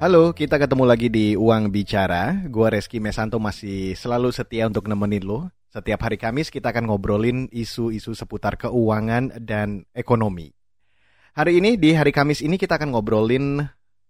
Halo, kita ketemu lagi di Uang Bicara. Gua Reski Mesanto masih selalu setia untuk nemenin lo. Setiap hari Kamis kita akan ngobrolin isu-isu seputar keuangan dan ekonomi. Hari ini di hari Kamis ini kita akan ngobrolin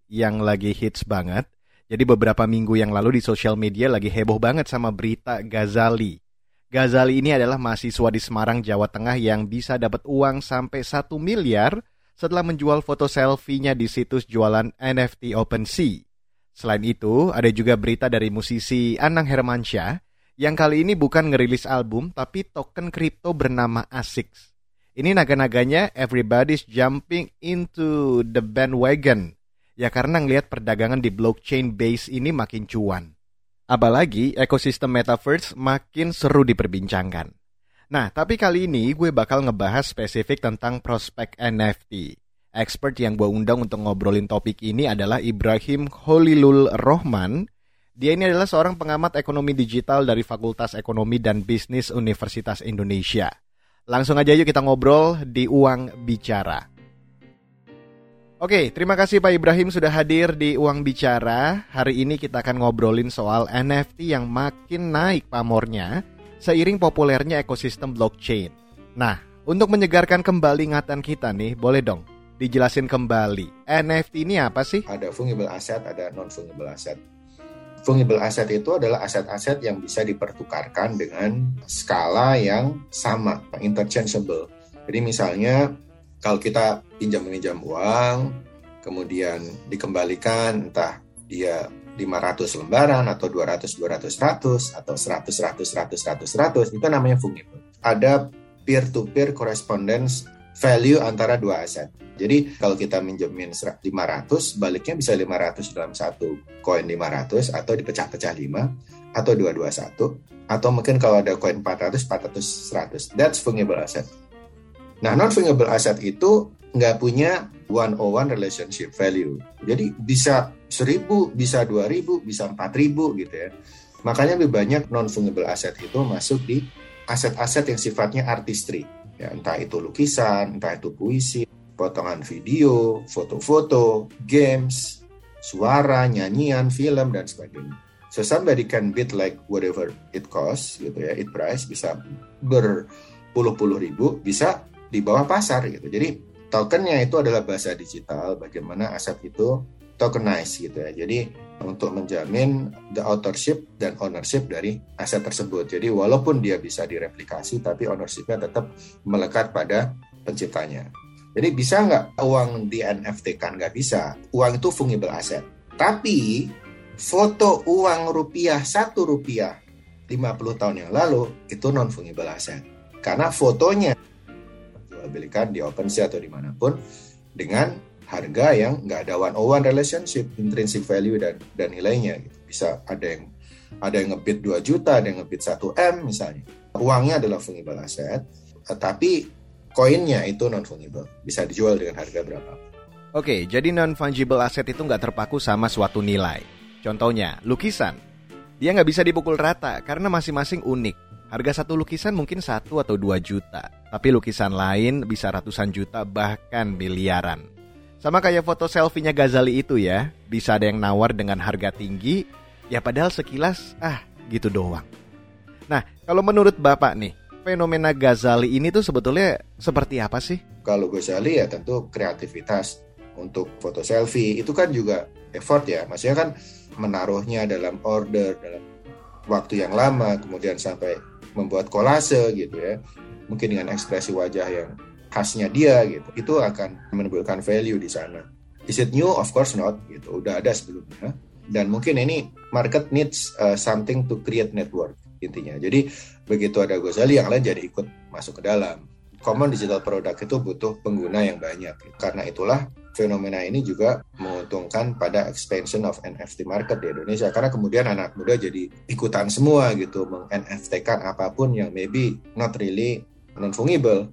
yang lagi hits banget. Jadi beberapa minggu yang lalu di sosial media lagi heboh banget sama berita Gazali. Gazali ini adalah mahasiswa di Semarang, Jawa Tengah yang bisa dapat uang sampai 1 miliar setelah menjual foto selfie-nya di situs jualan NFT OpenSea. Selain itu, ada juga berita dari musisi Anang Hermansyah yang kali ini bukan ngerilis album tapi token kripto bernama ASICS. Ini naga-naganya everybody's jumping into the bandwagon. Ya karena ngelihat perdagangan di blockchain base ini makin cuan. Apalagi ekosistem metaverse makin seru diperbincangkan. Nah, tapi kali ini gue bakal ngebahas spesifik tentang prospek NFT. Expert yang gue undang untuk ngobrolin topik ini adalah Ibrahim Holilul Rohman. Dia ini adalah seorang pengamat ekonomi digital dari Fakultas Ekonomi dan Bisnis Universitas Indonesia. Langsung aja yuk kita ngobrol di Uang Bicara. Oke, terima kasih Pak Ibrahim sudah hadir di Uang Bicara. Hari ini kita akan ngobrolin soal NFT yang makin naik pamornya seiring populernya ekosistem blockchain. Nah, untuk menyegarkan kembali ingatan kita nih, boleh dong dijelasin kembali. NFT ini apa sih? Ada fungible asset, ada non fungible asset. Fungible asset itu adalah aset-aset yang bisa dipertukarkan dengan skala yang sama, interchangeable. Jadi misalnya kalau kita pinjam meminjam uang, kemudian dikembalikan entah dia 500 lembaran atau 200 200 100 atau 100 100 100 100 100 itu namanya fungible. Ada peer to peer correspondence value antara dua aset. Jadi kalau kita minjemin 500, baliknya bisa 500 dalam satu koin 500 atau dipecah-pecah 5 atau 221 atau mungkin kalau ada koin 400 400 100. That's fungible asset. Nah, non fungible asset itu nggak punya one on one relationship value. Jadi bisa seribu, bisa dua ribu, bisa empat ribu gitu ya. Makanya lebih banyak non fungible asset itu masuk di aset-aset yang sifatnya artistry. Ya, entah itu lukisan, entah itu puisi, potongan video, foto-foto, games, suara, nyanyian, film dan sebagainya. So somebody can bid like whatever it costs gitu ya, it price bisa berpuluh-puluh ribu, bisa di bawah pasar gitu. Jadi tokennya itu adalah bahasa digital, bagaimana aset itu tokenize gitu ya. Jadi untuk menjamin the authorship dan ownership dari aset tersebut. Jadi walaupun dia bisa direplikasi, tapi ownershipnya tetap melekat pada penciptanya. Jadi bisa nggak uang di NFT kan? Nggak bisa. Uang itu fungible asset. Tapi foto uang rupiah satu rupiah 50 tahun yang lalu itu non fungible asset. Karena fotonya belikan di OpenSea atau di mana pun dengan harga yang nggak ada one on one relationship, intrinsic value dan dan nilainya gitu. Bisa ada yang ada yang ngebit 2 juta, ada yang ngebit 1 M misalnya. Uangnya adalah fungible asset, tapi koinnya itu non fungible. Bisa dijual dengan harga berapa. Oke, jadi non fungible asset itu nggak terpaku sama suatu nilai. Contohnya, lukisan. Dia nggak bisa dipukul rata karena masing-masing unik. Harga satu lukisan mungkin satu atau dua juta, tapi lukisan lain bisa ratusan juta bahkan miliaran. Sama kayak foto selfie-nya Ghazali itu ya, bisa ada yang nawar dengan harga tinggi, ya padahal sekilas ah gitu doang. Nah, kalau menurut Bapak nih, fenomena Ghazali ini tuh sebetulnya seperti apa sih? Kalau Ghazali ya tentu kreativitas untuk foto selfie itu kan juga effort ya, maksudnya kan menaruhnya dalam order dalam waktu yang lama, kemudian sampai membuat kolase gitu ya, mungkin dengan ekspresi wajah yang khasnya dia gitu itu akan menimbulkan value di sana. Is it new? Of course not gitu. Udah ada sebelumnya. Dan mungkin ini market needs uh, something to create network intinya. Jadi begitu ada Gozali yang lain jadi ikut masuk ke dalam. Common digital product itu butuh pengguna yang banyak. Karena itulah fenomena ini juga menguntungkan pada expansion of NFT market di Indonesia. Karena kemudian anak muda jadi ikutan semua gitu meng-NFT-kan apa pun yang maybe not really non fungible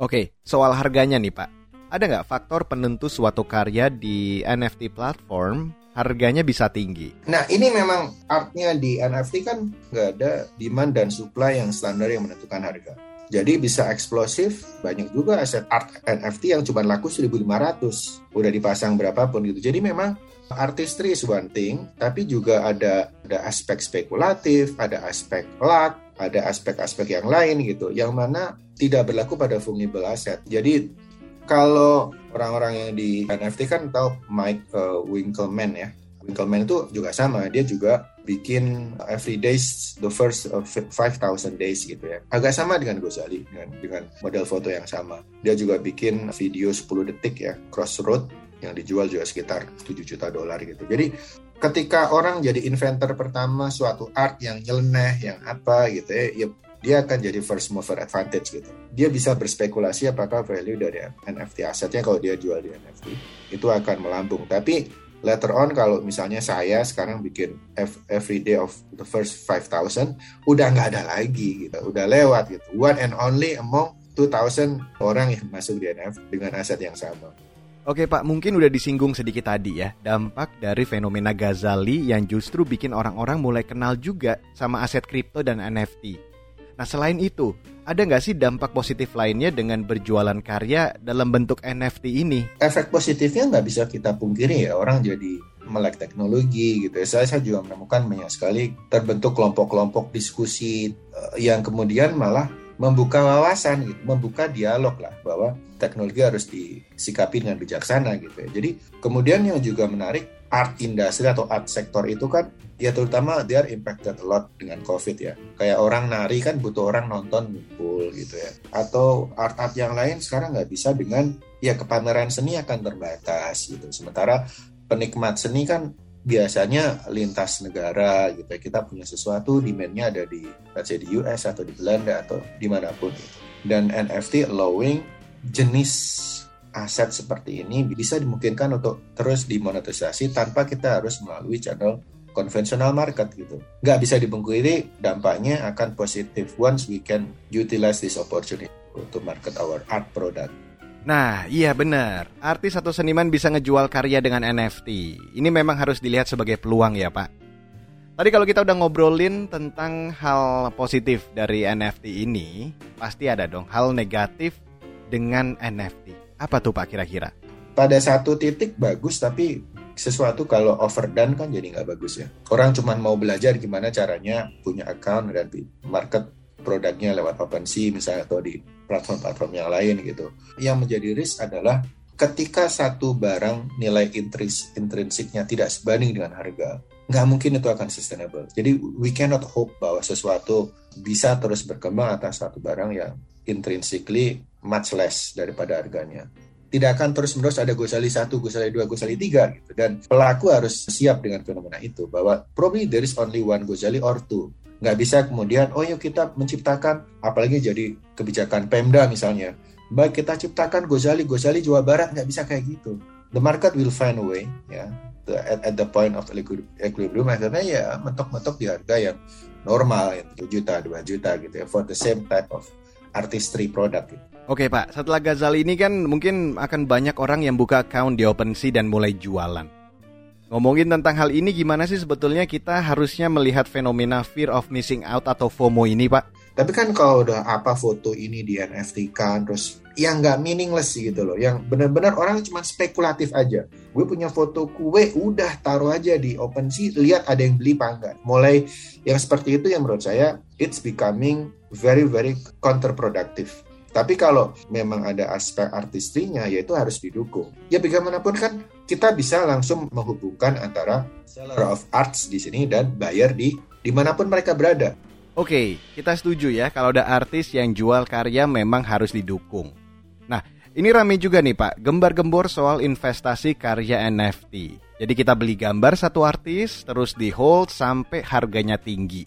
Oke, soal harganya nih Pak. Ada nggak faktor penentu suatu karya di NFT platform harganya bisa tinggi? Nah ini memang artnya di NFT kan nggak ada demand dan supply yang standar yang menentukan harga. Jadi bisa eksplosif, banyak juga aset art NFT yang cuma laku 1500, udah dipasang berapapun gitu. Jadi memang artistry is one thing, tapi juga ada ada aspek spekulatif, ada aspek luck, ada aspek-aspek yang lain gitu, yang mana tidak berlaku pada fungible asset. Jadi kalau orang-orang yang di NFT kan tahu Mike uh, Winkleman ya, Winkleman itu juga sama, dia juga bikin every days the first of 5000 days gitu ya. Agak sama dengan Gozali dengan dengan model foto yang sama. Dia juga bikin video 10 detik ya, Crossroad yang dijual juga sekitar 7 juta dolar gitu. Jadi ketika orang jadi inventor pertama suatu art yang nyeleneh, yang apa gitu ya, ya dia akan jadi first mover advantage gitu. Dia bisa berspekulasi apakah value dari NFT asetnya kalau dia jual di NFT itu akan melambung. Tapi later on kalau misalnya saya sekarang bikin every day of the first 5000 udah nggak ada lagi gitu. Udah lewat gitu. One and only among 2000 orang yang masuk di NFT dengan aset yang sama. Oke Pak, mungkin udah disinggung sedikit tadi ya, dampak dari fenomena Ghazali yang justru bikin orang-orang mulai kenal juga sama aset kripto dan NFT. Nah selain itu, ada nggak sih dampak positif lainnya dengan berjualan karya dalam bentuk NFT ini? Efek positifnya nggak bisa kita pungkiri ya, orang jadi melek teknologi gitu ya. Saya, saya juga menemukan banyak sekali terbentuk kelompok-kelompok diskusi uh, yang kemudian malah membuka wawasan gitu, membuka dialog lah bahwa teknologi harus disikapi dengan bijaksana gitu ya. Jadi kemudian yang juga menarik art industri atau art sektor itu kan ya terutama dia impacted a lot dengan covid ya. Kayak orang nari kan butuh orang nonton ngumpul gitu ya. Atau art-art yang lain sekarang nggak bisa dengan ya kepameran seni akan terbatas gitu. Sementara penikmat seni kan biasanya lintas negara gitu ya. Kita punya sesuatu demandnya ada di let's say di US atau di Belanda atau di mana pun gitu. Dan NFT allowing jenis aset seperti ini bisa dimungkinkan untuk terus dimonetisasi tanpa kita harus melalui channel konvensional market gitu. Nggak bisa dibungkiri dampaknya akan positif once we can utilize this opportunity to market our art product. Nah, iya benar. Artis atau seniman bisa ngejual karya dengan NFT. Ini memang harus dilihat sebagai peluang ya, Pak. Tadi kalau kita udah ngobrolin tentang hal positif dari NFT ini, pasti ada dong hal negatif dengan NFT. Apa tuh Pak kira-kira? Pada satu titik bagus, tapi sesuatu kalau overdone kan jadi nggak bagus ya. Orang cuma mau belajar gimana caranya punya account dan market produknya lewat OpenSea misalnya atau di platform-platform yang lain gitu. Yang menjadi risk adalah ketika satu barang nilai intrins intrinsiknya tidak sebanding dengan harga, nggak mungkin itu akan sustainable. Jadi we cannot hope bahwa sesuatu bisa terus berkembang atas satu barang yang intrinsically much less daripada harganya. Tidak akan terus-menerus ada Gosali 1, Gosali 2, Gosali 3 gitu. Dan pelaku harus siap dengan fenomena itu bahwa probably there is only one Gosali or two. Nggak bisa kemudian oh yuk kita menciptakan apalagi jadi kebijakan Pemda misalnya. Baik kita ciptakan Gozali Gozali Jawa Barat nggak bisa kayak gitu. The market will find a way ya. At, at the point of equilibrium akhirnya ya mentok-mentok di harga yang normal ya, 1 juta 2 juta gitu ya for the same type of artistry product gitu. Oke Pak, setelah Ghazali ini kan mungkin akan banyak orang yang buka account di OpenSea dan mulai jualan. Ngomongin tentang hal ini gimana sih sebetulnya kita harusnya melihat fenomena fear of missing out atau FOMO ini Pak? Tapi kan kalau udah apa foto ini di NFT kan terus yang nggak meaningless gitu loh, yang benar-benar orang cuma spekulatif aja. Gue punya foto kue, udah taruh aja di OpenSea, lihat ada yang beli apa Mulai yang seperti itu yang menurut saya it's becoming very very counterproductive tapi kalau memang ada aspek artistrinya, yaitu harus didukung. Ya bagaimanapun kan kita bisa langsung menghubungkan antara seller of arts di sini dan buyer di di mana pun mereka berada. Oke, kita setuju ya kalau ada artis yang jual karya memang harus didukung. Nah, ini rame juga nih Pak, gembar-gembor soal investasi karya NFT. Jadi kita beli gambar satu artis, terus di hold sampai harganya tinggi.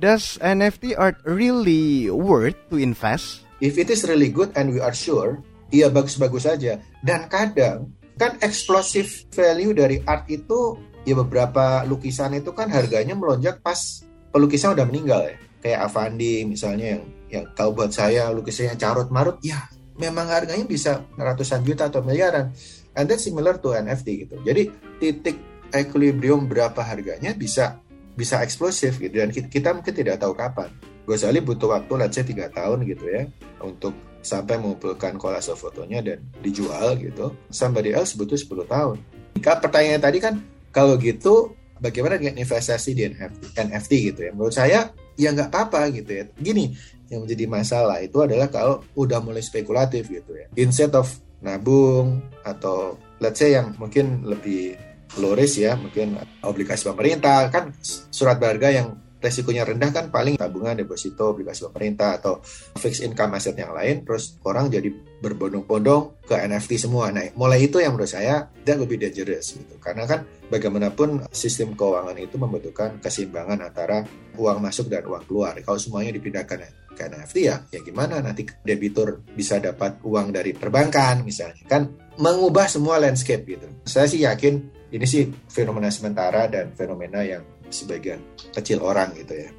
Does NFT art really worth to invest? If it is really good and we are sure, iya bagus-bagus saja. Dan kadang kan explosive value dari art itu ya beberapa lukisan itu kan harganya melonjak pas pelukisnya udah meninggal ya. Kayak Avandi misalnya yang yang kalau buat saya lukisannya carut marut, ya memang harganya bisa ratusan juta atau miliaran. And that's similar to NFT gitu. Jadi titik equilibrium berapa harganya bisa bisa eksplosif gitu dan kita mungkin tidak tahu kapan. Gozali butuh waktu let's say 3 tahun gitu ya untuk sampai mengumpulkan kolase fotonya dan dijual gitu. Somebody else butuh 10 tahun. Pertanyaannya tadi kan kalau gitu bagaimana dengan investasi di NFT, NFT gitu ya? Menurut saya ya nggak apa-apa gitu ya. Gini, yang menjadi masalah itu adalah kalau udah mulai spekulatif gitu ya. Instead of nabung atau let's say yang mungkin lebih low risk ya, mungkin obligasi pemerintah. Kan surat berharga yang resikonya rendah kan paling tabungan deposito obligasi pemerintah atau fixed income aset yang lain terus orang jadi berbondong-bondong ke NFT semua. Nah mulai itu yang menurut saya that lebih dangerous gitu. Karena kan bagaimanapun sistem keuangan itu membutuhkan keseimbangan antara uang masuk dan uang keluar. Kalau semuanya dipindahkan ke NFT ya ya gimana? Nanti debitur bisa dapat uang dari perbankan misalnya. Kan mengubah semua landscape gitu. Saya sih yakin ini sih fenomena sementara dan fenomena yang sebagian kecil orang gitu ya.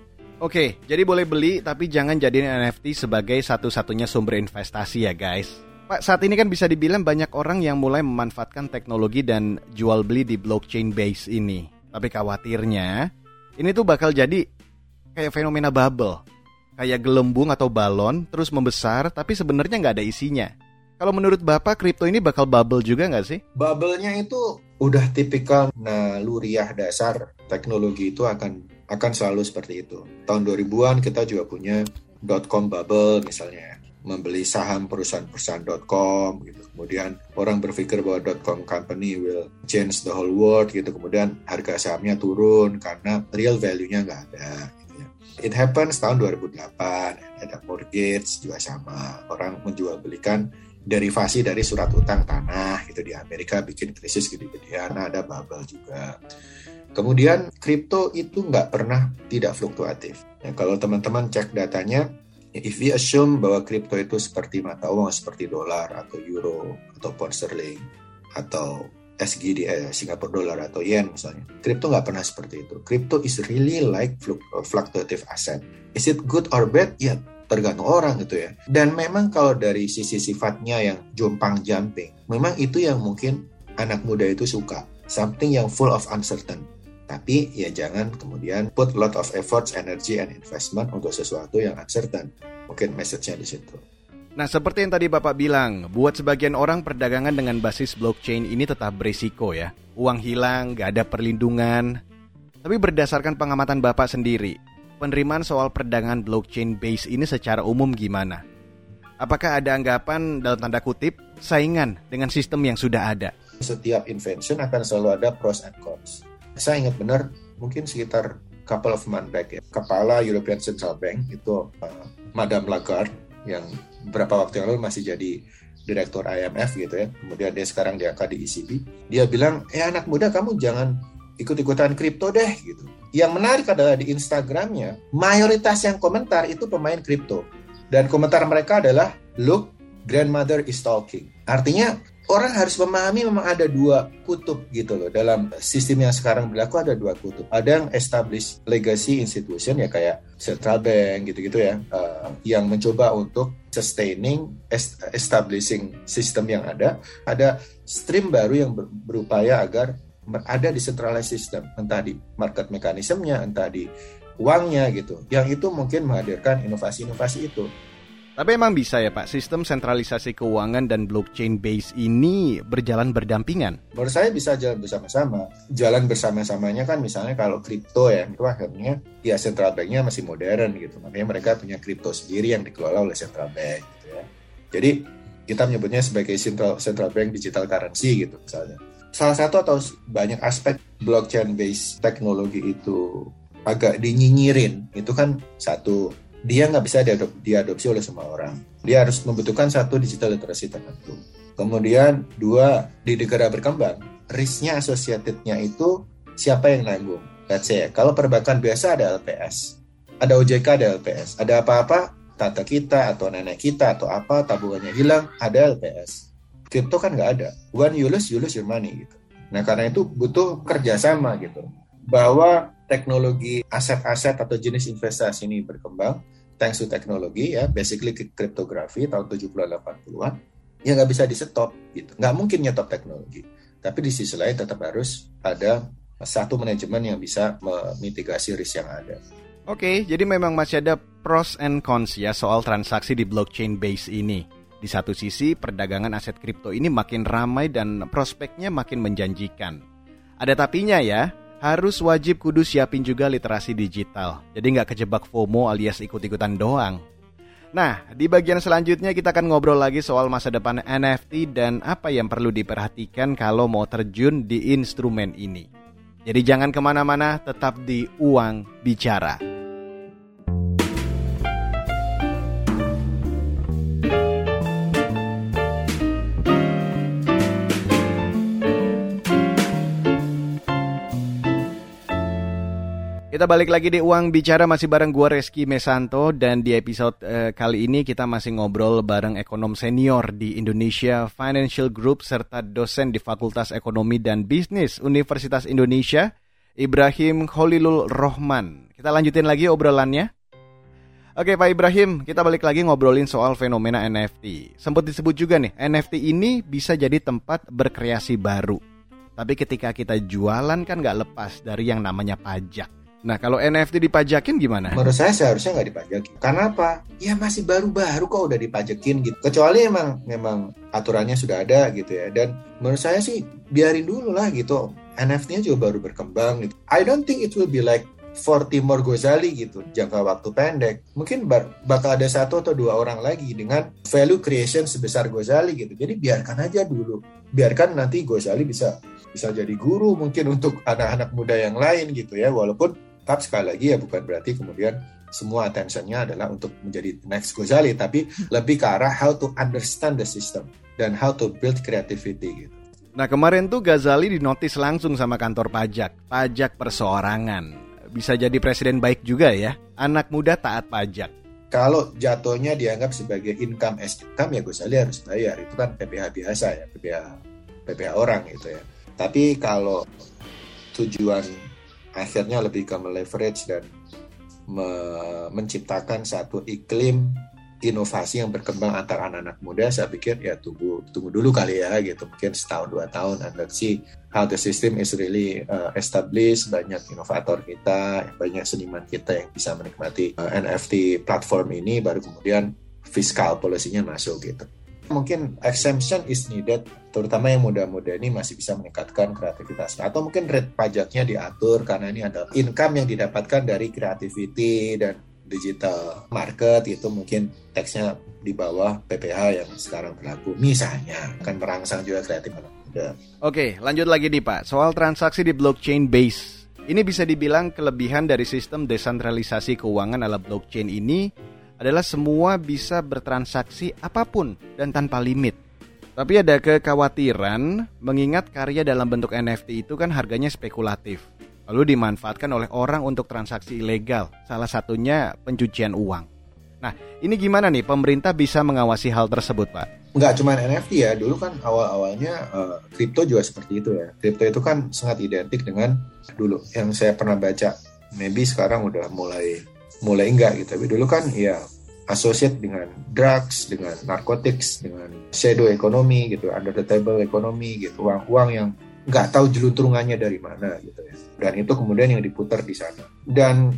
Oke, jadi boleh beli tapi jangan jadiin NFT sebagai satu-satunya sumber investasi ya guys. Pak, saat ini kan bisa dibilang banyak orang yang mulai memanfaatkan teknologi dan jual beli di blockchain base ini. Tapi khawatirnya, ini tuh bakal jadi kayak fenomena bubble. Kayak gelembung atau balon terus membesar tapi sebenarnya nggak ada isinya. Kalau menurut Bapak, kripto ini bakal bubble juga nggak sih? Bubble-nya itu udah tipikal naluriah dasar teknologi itu akan akan selalu seperti itu. Tahun 2000-an kita juga punya dot com bubble misalnya membeli saham perusahaan-perusahaan .com gitu. Kemudian orang berpikir bahwa .com company will change the whole world gitu. Kemudian harga sahamnya turun karena real value-nya nggak ada. Gitu ya. It happens tahun 2008. Ada mortgage juga sama. Orang menjual belikan derivasi dari surat utang tanah gitu di Amerika bikin krisis gede-gedean ada bubble juga kemudian kripto itu nggak pernah tidak fluktuatif ya, kalau teman-teman cek datanya if we assume bahwa kripto itu seperti mata uang seperti dolar atau euro atau pound sterling atau SGD eh, Singapore dollar atau yen misalnya. Kripto nggak pernah seperti itu. Kripto is really like fluctuative asset. Is it good or bad? Ya tergantung orang gitu ya. Dan memang kalau dari sisi sifatnya yang jompang jumping, memang itu yang mungkin anak muda itu suka. Something yang full of uncertain. Tapi ya jangan kemudian put lot of efforts, energy, and investment untuk sesuatu yang uncertain. Mungkin message-nya di situ. Nah, seperti yang tadi Bapak bilang, buat sebagian orang perdagangan dengan basis blockchain ini tetap berisiko ya. Uang hilang, gak ada perlindungan. Tapi berdasarkan pengamatan Bapak sendiri, penerimaan soal perdagangan blockchain base ini secara umum gimana? Apakah ada anggapan dalam tanda kutip saingan dengan sistem yang sudah ada? Setiap invention akan selalu ada pros and cons. Saya ingat benar mungkin sekitar couple of months back ya, kepala European Central Bank itu uh, Madame Lagarde yang beberapa waktu yang lalu masih jadi direktur IMF gitu ya. Kemudian dia sekarang diangkat di ECB. Dia bilang, "Eh anak muda kamu jangan ikut-ikutan kripto deh gitu. Yang menarik adalah di Instagramnya, mayoritas yang komentar itu pemain kripto. Dan komentar mereka adalah, look, grandmother is talking. Artinya orang harus memahami memang ada dua kutub gitu loh dalam sistem yang sekarang berlaku ada dua kutub ada yang establish legacy institution ya kayak central bank gitu-gitu ya uh, yang mencoba untuk sustaining establishing sistem yang ada ada stream baru yang berupaya agar ada di centralized system, entah di market mekanismenya, entah di uangnya gitu. Yang itu mungkin menghadirkan inovasi-inovasi itu. Tapi emang bisa ya Pak, sistem sentralisasi keuangan dan blockchain base ini berjalan berdampingan? Menurut saya bisa jalan bersama-sama. Jalan bersama-samanya kan misalnya kalau kripto ya, itu akhirnya ya central banknya masih modern gitu. Makanya mereka punya kripto sendiri yang dikelola oleh central bank gitu ya. Jadi kita menyebutnya sebagai central, central bank digital currency gitu misalnya salah satu atau banyak aspek blockchain based teknologi itu agak dinyinyirin. Itu kan satu dia nggak bisa diadop, diadopsi oleh semua orang. Dia harus membutuhkan satu digital literacy tertentu. Kemudian dua di negara berkembang risknya associatednya itu siapa yang nanggung? Let's say kalau perbankan biasa ada LPS ada OJK ada LPS ada apa-apa tata kita atau nenek kita atau apa tabungannya hilang ada LPS Kripto kan nggak ada. When you lose, you lose your money gitu. Nah karena itu butuh kerjasama gitu. Bahwa teknologi aset-aset atau jenis investasi ini berkembang, thanks to teknologi ya, basically kriptografi tahun 70-80-an, ya nggak bisa di stop gitu. Nggak mungkin nyetop teknologi. Tapi di sisi lain tetap harus ada satu manajemen yang bisa memitigasi risk yang ada. Oke, jadi memang masih ada pros and cons ya soal transaksi di blockchain base ini. Di satu sisi, perdagangan aset kripto ini makin ramai dan prospeknya makin menjanjikan. Ada tapinya ya, harus wajib kudu siapin juga literasi digital. Jadi nggak kejebak FOMO alias ikut-ikutan doang. Nah, di bagian selanjutnya kita akan ngobrol lagi soal masa depan NFT dan apa yang perlu diperhatikan kalau mau terjun di instrumen ini. Jadi jangan ke mana-mana, tetap di Uang Bicara. Kita balik lagi di Uang Bicara masih bareng gue Reski Mesanto dan di episode uh, kali ini kita masih ngobrol bareng ekonom senior di Indonesia Financial Group serta dosen di Fakultas Ekonomi dan Bisnis Universitas Indonesia Ibrahim Khalilul Rohman. Kita lanjutin lagi obrolannya. Oke Pak Ibrahim, kita balik lagi ngobrolin soal fenomena NFT. Sempat disebut juga nih, NFT ini bisa jadi tempat berkreasi baru. Tapi ketika kita jualan kan nggak lepas dari yang namanya pajak. Nah kalau NFT dipajakin gimana? Menurut saya seharusnya nggak dipajakin. Karena apa? Ya masih baru-baru kok udah dipajakin gitu. Kecuali emang memang aturannya sudah ada gitu ya. Dan menurut saya sih biarin dulu lah gitu. NFT-nya juga baru berkembang gitu. I don't think it will be like for Timor Gozali gitu jangka waktu pendek mungkin bakal ada satu atau dua orang lagi dengan value creation sebesar Gozali gitu jadi biarkan aja dulu biarkan nanti Gozali bisa bisa jadi guru mungkin untuk anak-anak muda yang lain gitu ya walaupun Tetap sekali lagi ya bukan berarti kemudian semua attentionnya adalah untuk menjadi next Gozali, tapi lebih ke arah how to understand the system dan how to build creativity gitu. Nah kemarin tuh Ghazali dinotis langsung sama kantor pajak, pajak perseorangan. Bisa jadi presiden baik juga ya, anak muda taat pajak. Kalau jatuhnya dianggap sebagai income as income ya Ghazali harus bayar, itu kan PPH biasa ya, PPH, PPH orang gitu ya. Tapi kalau tujuan akhirnya lebih ke meleverage dan me menciptakan satu iklim inovasi yang berkembang antar anak-anak muda. Saya pikir ya tunggu tunggu dulu kali ya gitu. Mungkin setahun dua tahun and let's see how the system is really uh, established. Banyak inovator kita banyak seniman kita yang bisa menikmati uh, NFT platform ini. Baru kemudian fiskal polisinya masuk gitu mungkin exemption is needed terutama yang muda-muda ini masih bisa meningkatkan kreativitasnya atau mungkin rate pajaknya diatur karena ini adalah income yang didapatkan dari creativity dan digital market itu mungkin teksnya di bawah PPH yang sekarang berlaku misalnya akan merangsang juga kreatif anak muda. Oke, lanjut lagi nih Pak soal transaksi di blockchain base. Ini bisa dibilang kelebihan dari sistem desentralisasi keuangan ala blockchain ini adalah semua bisa bertransaksi apa pun dan tanpa limit. Tapi ada kekhawatiran mengingat karya dalam bentuk NFT itu kan harganya spekulatif. Lalu dimanfaatkan oleh orang untuk transaksi ilegal, salah satunya pencucian uang. Nah, ini gimana nih pemerintah bisa mengawasi hal tersebut, Pak? Nggak cuma NFT ya, dulu kan awal-awalnya uh, kripto juga seperti itu ya. Kripto itu kan sangat identik dengan dulu yang saya pernah baca. Maybe sekarang udah mulai mulai enggak gitu. Tapi dulu kan ya associate dengan drugs, dengan narcotics, dengan shadow economy gitu, under the table economy gitu, uang-uang yang nggak tahu jelunturungannya dari mana gitu ya. Dan itu kemudian yang diputar di sana. Dan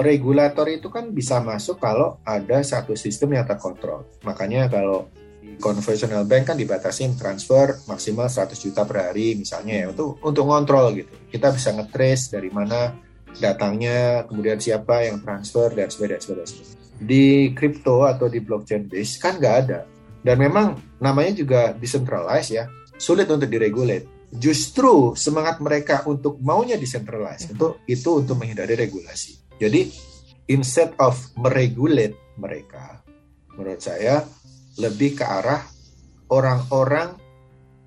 regulator itu kan bisa masuk kalau ada satu sistem yang terkontrol. Makanya kalau di conventional bank kan dibatasin transfer maksimal 100 juta per hari misalnya ya untuk untuk ngontrol gitu. Kita bisa ngetrace dari mana datangnya, kemudian siapa yang transfer dan sebagainya. Di crypto atau di blockchain base kan nggak ada. Dan memang namanya juga decentralized ya, sulit untuk diregulate. Justru semangat mereka untuk maunya decentralized itu itu untuk menghindari regulasi. Jadi instead of meregulate mereka, menurut saya lebih ke arah orang-orang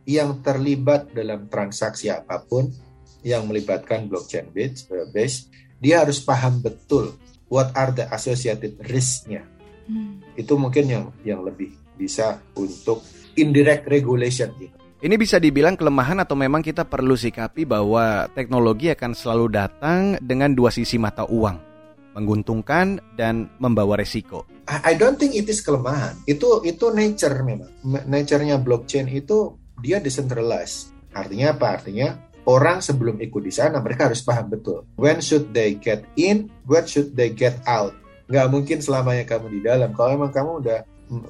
yang terlibat dalam transaksi apa pun yang melibatkan blockchain base, uh, base dia harus paham betul what are the associated risk-nya. Hmm. Itu mungkin yang yang lebih bisa untuk indirect regulation gitu. Ini bisa dibilang kelemahan atau memang kita perlu sikapi bahwa teknologi akan selalu datang dengan dua sisi mata uang, menguntungkan dan membawa resiko. I don't think it is kelemahan. Itu itu nature memang. Nature-nya blockchain itu dia decentralized. Artinya apa? Artinya orang sebelum ikut di sana mereka harus paham betul when should they get in, when should they get out. Nggak mungkin selamanya kamu di dalam. Kalau memang kamu udah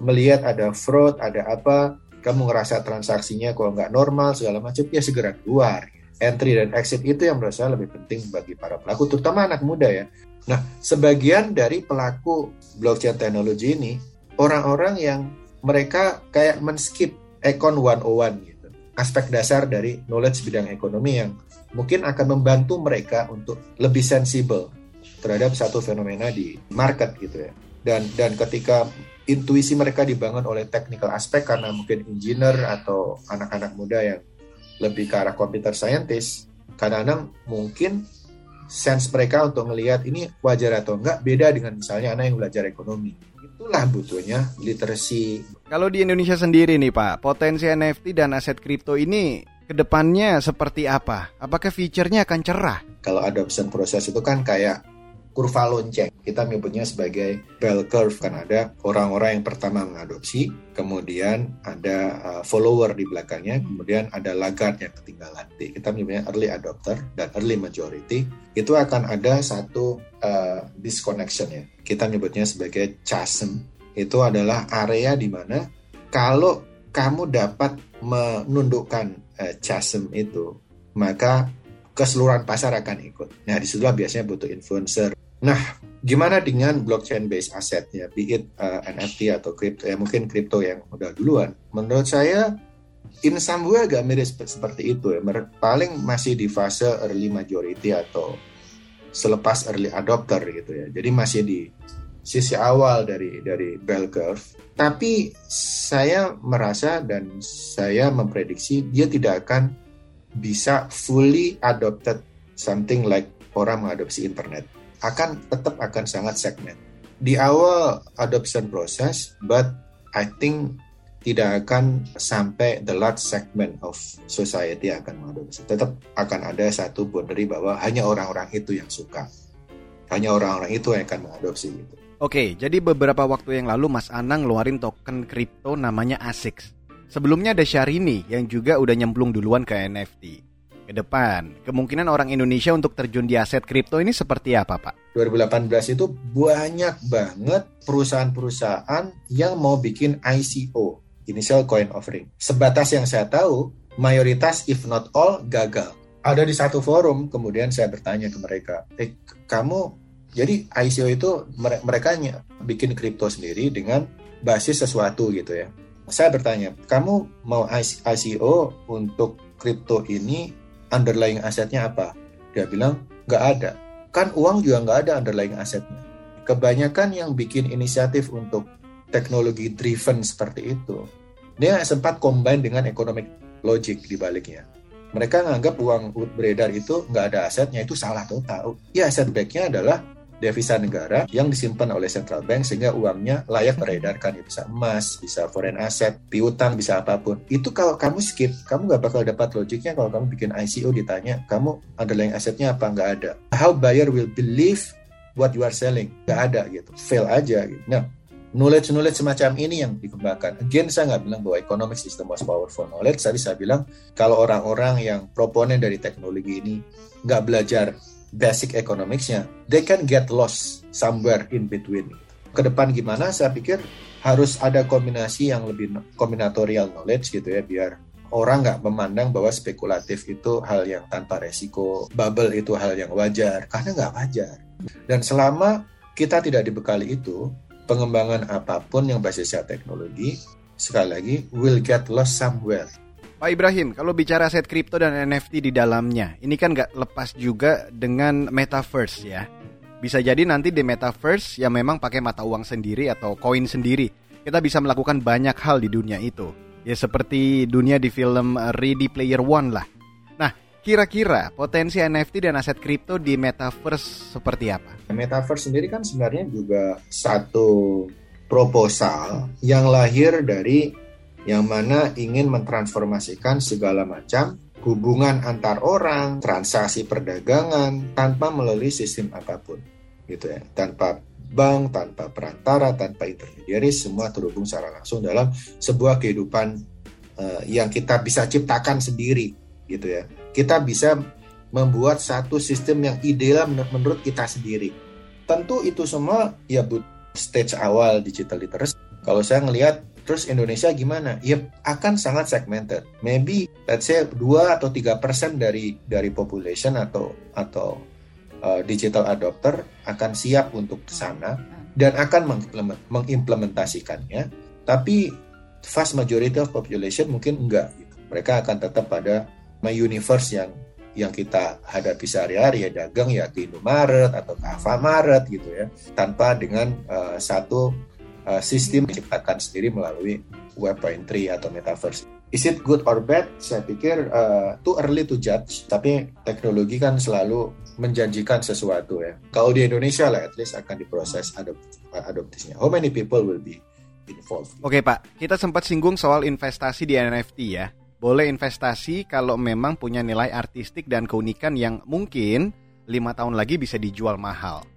melihat ada fraud, ada apa, kamu ngerasa transaksinya kok nggak normal segala macam, ya segera keluar. Entry dan exit itu yang menurut lebih penting bagi para pelaku, terutama anak muda ya. Nah, sebagian dari pelaku blockchain teknologi ini orang-orang yang mereka kayak men-skip Econ 101 gitu. Aspek dasar dari knowledge bidang ekonomi yang mungkin akan membantu mereka untuk lebih sensibel terhadap satu fenomena di market gitu ya. Dan dan ketika intuisi mereka dibangun oleh technical aspek karena mungkin engineer atau anak-anak muda yang lebih ke arah computer scientist kadang-kadang mungkin sense mereka untuk melihat ini wajar atau enggak beda dengan misalnya anak yang belajar ekonomi itulah butuhnya literasi kalau di Indonesia sendiri nih Pak potensi NFT dan aset kripto ini ke depannya seperti apa apakah fiturnya akan cerah kalau adoption proses itu kan kayak kurva lonceng. Kita menyebutnya sebagai bell curve kan ada orang-orang yang pertama mengadopsi, kemudian ada uh, follower di belakangnya, kemudian ada laggard yang ketinggalan. Kita menyebutnya early adopter dan early majority. Itu akan ada satu uh, disconnection ya. Kita menyebutnya sebagai chasm. Itu adalah area di mana kalau kamu dapat menundukkan uh, chasm itu, maka keseluruhan pasar akan ikut. Nah, di situlah biasanya butuh influencer, Nah, gimana dengan blockchain based asetnya, be it uh, NFT atau crypto ya mungkin crypto yang udah duluan. Menurut saya in way agak mirip seperti itu ya. Paling masih di fase early majority atau selepas early adopter gitu ya. Jadi masih di sisi awal dari dari bell curve. Tapi saya merasa dan saya memprediksi dia tidak akan bisa fully adopted something like orang mengadopsi internet akan tetap akan sangat segmen. Di awal adoption proses, but I think tidak akan sampai the large segment of society akan mengadopsi. Tetap akan ada satu boundary bahwa hanya orang-orang itu yang suka. Hanya orang-orang itu yang akan mengadopsi gitu. Oke, jadi beberapa waktu yang lalu Mas Anang ngeluarin token kripto namanya ASICS. Sebelumnya ada Syahrini yang juga udah nyemplung duluan ke NFT ke depan, kemungkinan orang Indonesia untuk terjun di aset kripto ini seperti apa, Pak? 2018 itu banyak banget perusahaan-perusahaan yang mau bikin ICO, Initial Coin Offering. Sebatas yang saya tahu, mayoritas if not all gagal. Ada di satu forum, kemudian saya bertanya ke mereka, eh kamu, jadi ICO itu mereka bikin kripto sendiri dengan basis sesuatu gitu ya. Saya bertanya, kamu mau ICO untuk kripto ini underlying asetnya apa? Dia bilang, nggak ada. Kan uang juga nggak ada underlying asetnya. Kebanyakan yang bikin inisiatif untuk teknologi driven seperti itu, dia sempat combine dengan economic logic di baliknya. Mereka menganggap uang beredar itu nggak ada asetnya, itu salah total. Ya aset backnya adalah devisa negara yang disimpan oleh central bank sehingga uangnya layak beredarkan bisa emas bisa foreign asset piutang bisa apa pun. Itu kalau kamu skip kamu nggak bakal dapat logiknya kalau kamu bikin ICO ditanya kamu underlying asetnya apa? Nggak ada. How buyer will believe what you are selling? Nggak ada gitu. Fail aja gitu. Nah knowledge knowledge semacam ini yang dikembangkan. Again saya nggak bilang bahwa economics is the most powerful knowledge. Tadi saya bilang kalau orang-orang yang proponen dari teknologi ini nggak belajar basic economicsnya, they can get lost somewhere in between. Ke depan gimana? Saya pikir harus ada kombinasi yang lebih kombinatorial knowledge gitu ya, biar orang nggak memandang bahwa spekulatif itu hal yang tanpa resiko, bubble itu hal yang wajar, karena nggak wajar. Dan selama kita tidak dibekali itu, pengembangan apa pun yang basisnya teknologi, sekali lagi, will get lost somewhere Pak Ibrahim, kalau bicara aset kripto dan NFT di dalamnya, ini kan nggak lepas juga dengan metaverse ya. Bisa jadi nanti di metaverse yang memang pakai mata uang sendiri atau koin sendiri, kita bisa melakukan banyak hal di dunia itu. Ya seperti dunia di film Ready Player One lah. Nah, kira-kira potensi NFT dan aset kripto di metaverse seperti apa? Metaverse sendiri kan sebenarnya juga satu proposal yang lahir dari yang mana ingin mentransformasikan segala macam hubungan antar orang, transaksi perdagangan tanpa melalui sistem apa pun, gitu ya, tanpa bank, tanpa perantara, tanpa intermediari, semua terhubung secara langsung dalam sebuah kehidupan uh, yang kita bisa ciptakan sendiri, gitu ya. Kita bisa membuat satu sistem yang ideal menurut kita sendiri. Tentu itu semua ya stage awal digital literacy Kalau saya ngelihat terus Indonesia gimana? Ya akan sangat segmented. Maybe let's say 2 atau 3% dari dari population atau atau uh, digital adopter akan siap untuk ke sana dan akan mengimplementasikannya. Tapi vast majority of population mungkin enggak. Gitu. Mereka akan tetap pada my universe yang yang kita hadapi sehari-hari ya dagang ya di Indomaret atau ke Alfamaret gitu ya tanpa dengan uh, satu uh, sistem menciptakan sendiri melalui Web.3 atau Metaverse. Is it good or bad? Saya pikir uh, too early to judge. Tapi teknologi kan selalu menjanjikan sesuatu ya. Kalau di Indonesia lah, at least akan diproses adop adoptisnya. How many people will be involved? Oke Pak, kita sempat singgung soal investasi di NFT ya. Boleh investasi kalau memang punya nilai artistik dan keunikan yang mungkin lima tahun lagi bisa dijual mahal.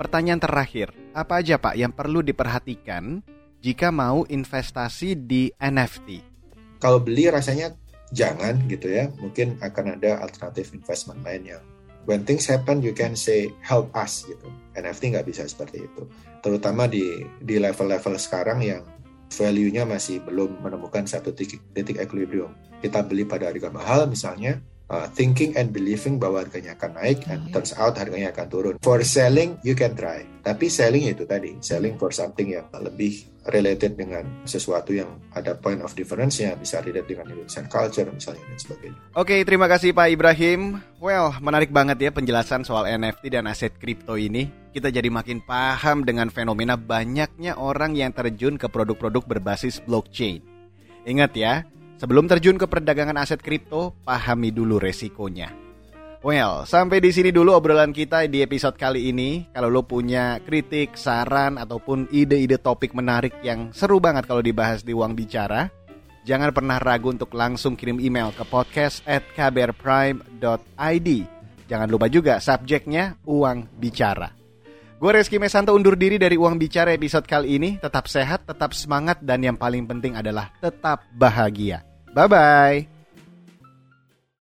Pertanyaan terakhir, apa aja Pak yang perlu diperhatikan jika mau investasi di NFT? Kalau beli rasanya jangan gitu ya, mungkin akan ada alternatif investment lain yang when things happen you can say help us gitu. NFT nggak bisa seperti itu. Terutama di di level-level sekarang yang value-nya masih belum menemukan satu titik, titik equilibrium. Kita beli pada harga mahal misalnya, uh, thinking and believing bahwa harganya akan naik and hmm. turns out harganya akan turun. For selling you can try, tapi selling itu tadi selling for something yang lebih related dengan sesuatu yang ada point of difference-nya bisa relate dengan Indonesian culture misalnya dan sebagainya. Oke, terima kasih Pak Ibrahim. Well, menarik banget ya penjelasan soal NFT dan aset kripto ini. Kita jadi makin paham dengan fenomena banyaknya orang yang terjun ke produk-produk berbasis blockchain. Ingat ya, Sebelum terjun ke perdagangan aset kripto, pahami dulu resikonya. Well, sampai di sini dulu obrolan kita di episode kali ini. Kalau lo punya kritik, saran, ataupun ide-ide topik menarik yang seru banget kalau dibahas di Uang Bicara, jangan pernah ragu untuk langsung kirim email ke podcast at kbrprime.id. Jangan lupa juga subjeknya Uang Bicara. Gue Reski Mesanto undur diri dari Uang Bicara episode kali ini. Tetap sehat, tetap semangat, dan yang paling penting adalah tetap bahagia. Bye-bye.